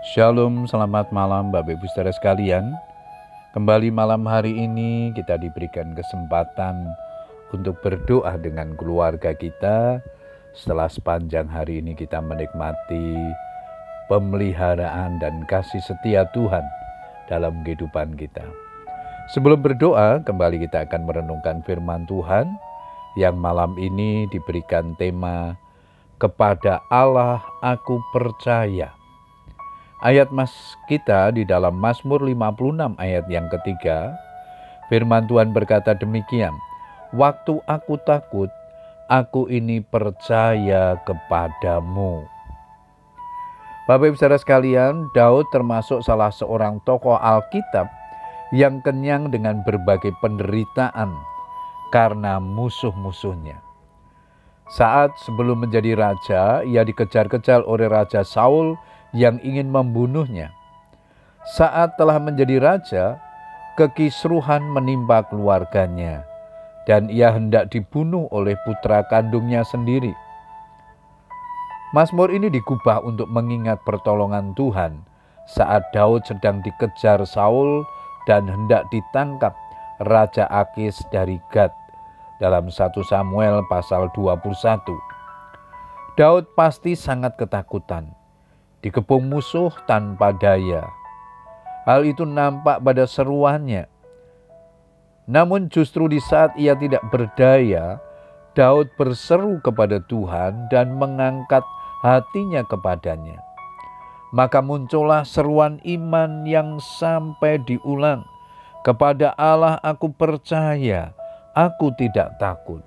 Shalom, selamat malam Bapak Ibu saudara sekalian. Kembali malam hari ini kita diberikan kesempatan untuk berdoa dengan keluarga kita setelah sepanjang hari ini kita menikmati pemeliharaan dan kasih setia Tuhan dalam kehidupan kita. Sebelum berdoa, kembali kita akan merenungkan firman Tuhan yang malam ini diberikan tema kepada Allah aku percaya Ayat mas kita di dalam Mazmur 56 ayat yang ketiga, firman Tuhan berkata demikian, Waktu aku takut, aku ini percaya kepadamu. Bapak ibu saudara sekalian, Daud termasuk salah seorang tokoh Alkitab yang kenyang dengan berbagai penderitaan karena musuh-musuhnya. Saat sebelum menjadi raja, ia dikejar-kejar oleh Raja Saul yang ingin membunuhnya. Saat telah menjadi raja, kekisruhan menimpa keluarganya, dan ia hendak dibunuh oleh putra kandungnya sendiri. Mazmur ini digubah untuk mengingat pertolongan Tuhan saat Daud sedang dikejar Saul dan hendak ditangkap Raja Akis dari Gad dalam 1 Samuel pasal 21. Daud pasti sangat ketakutan dikepung musuh tanpa daya. Hal itu nampak pada seruannya. Namun justru di saat ia tidak berdaya, Daud berseru kepada Tuhan dan mengangkat hatinya kepadanya. Maka muncullah seruan iman yang sampai diulang. Kepada Allah aku percaya, aku tidak takut.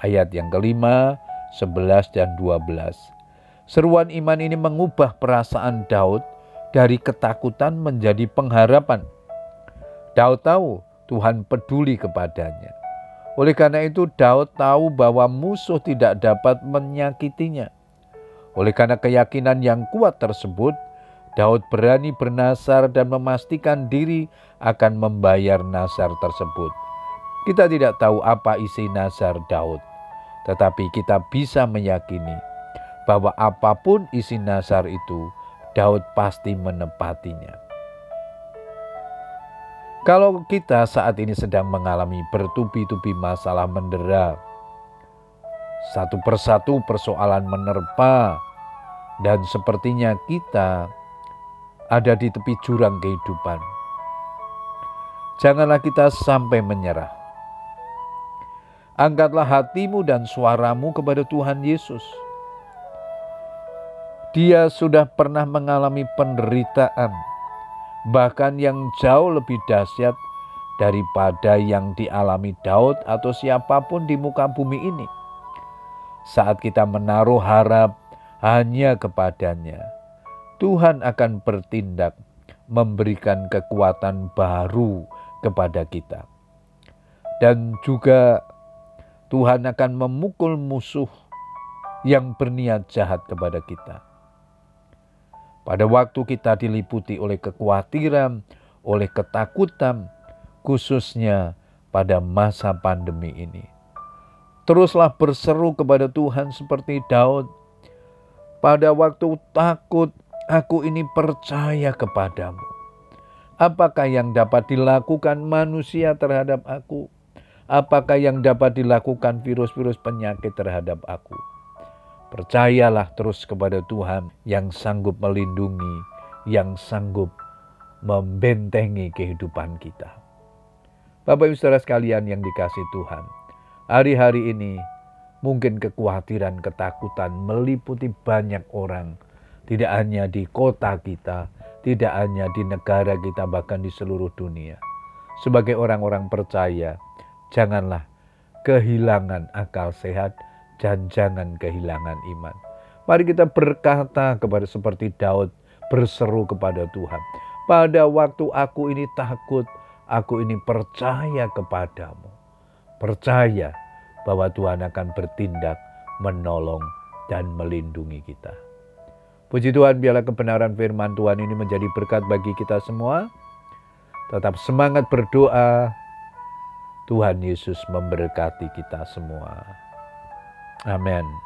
Ayat yang kelima, sebelas dan dua belas. Seruan iman ini mengubah perasaan Daud dari ketakutan menjadi pengharapan. Daud tahu Tuhan peduli kepadanya. Oleh karena itu, Daud tahu bahwa musuh tidak dapat menyakitinya. Oleh karena keyakinan yang kuat tersebut, Daud berani bernasar dan memastikan diri akan membayar nasar tersebut. Kita tidak tahu apa isi nasar Daud, tetapi kita bisa meyakini bahwa apa pun isi nasar itu, Daud pasti menepatinya. Kalau kita saat ini sedang mengalami bertubi-tubi masalah mendera, satu persatu persoalan menerpa, dan sepertinya kita ada di tepi jurang kehidupan. Janganlah kita sampai menyerah. Angkatlah hatimu dan suaramu kepada Tuhan Yesus dia sudah pernah mengalami penderitaan, bahkan yang jauh lebih dahsyat daripada yang dialami Daud atau siapa pun di muka bumi ini. Saat kita menaruh harap hanya kepadanya, Tuhan akan bertindak memberikan kekuatan baru kepada kita. Dan juga Tuhan akan memukul musuh yang berniat jahat kepada kita. Pada waktu kita diliputi oleh kekhawatiran, oleh ketakutan, khususnya pada masa pandemi ini. Teruslah berseru kepada Tuhan seperti Daud. Pada waktu takut, aku ini percaya kepadamu. Apakah yang dapat dilakukan manusia terhadap aku? Apakah yang dapat dilakukan virus-virus penyakit terhadap aku? Percayalah terus kepada Tuhan yang sanggup melindungi, yang sanggup membentengi kehidupan kita. Bapak Ibu Saudara sekalian yang dikasih Tuhan, hari-hari ini mungkin kekhawatiran, ketakutan meliputi banyak orang, tidak hanya di kota kita, tidak hanya di negara kita, bahkan di seluruh dunia. Sebagai orang-orang percaya, janganlah kehilangan akal sehat, dan jangan kehilangan iman. Mari kita berkata kepada seperti Daud, berseru kepada Tuhan. Pada waktu aku ini takut, aku ini percaya kepadamu. Percaya bahwa Tuhan akan bertindak, menolong, dan melindungi kita. Puji Tuhan, biarlah kebenaran firman Tuhan ini menjadi berkat bagi kita semua. Tetap semangat berdoa. Tuhan Yesus memberkati kita semua. Amen.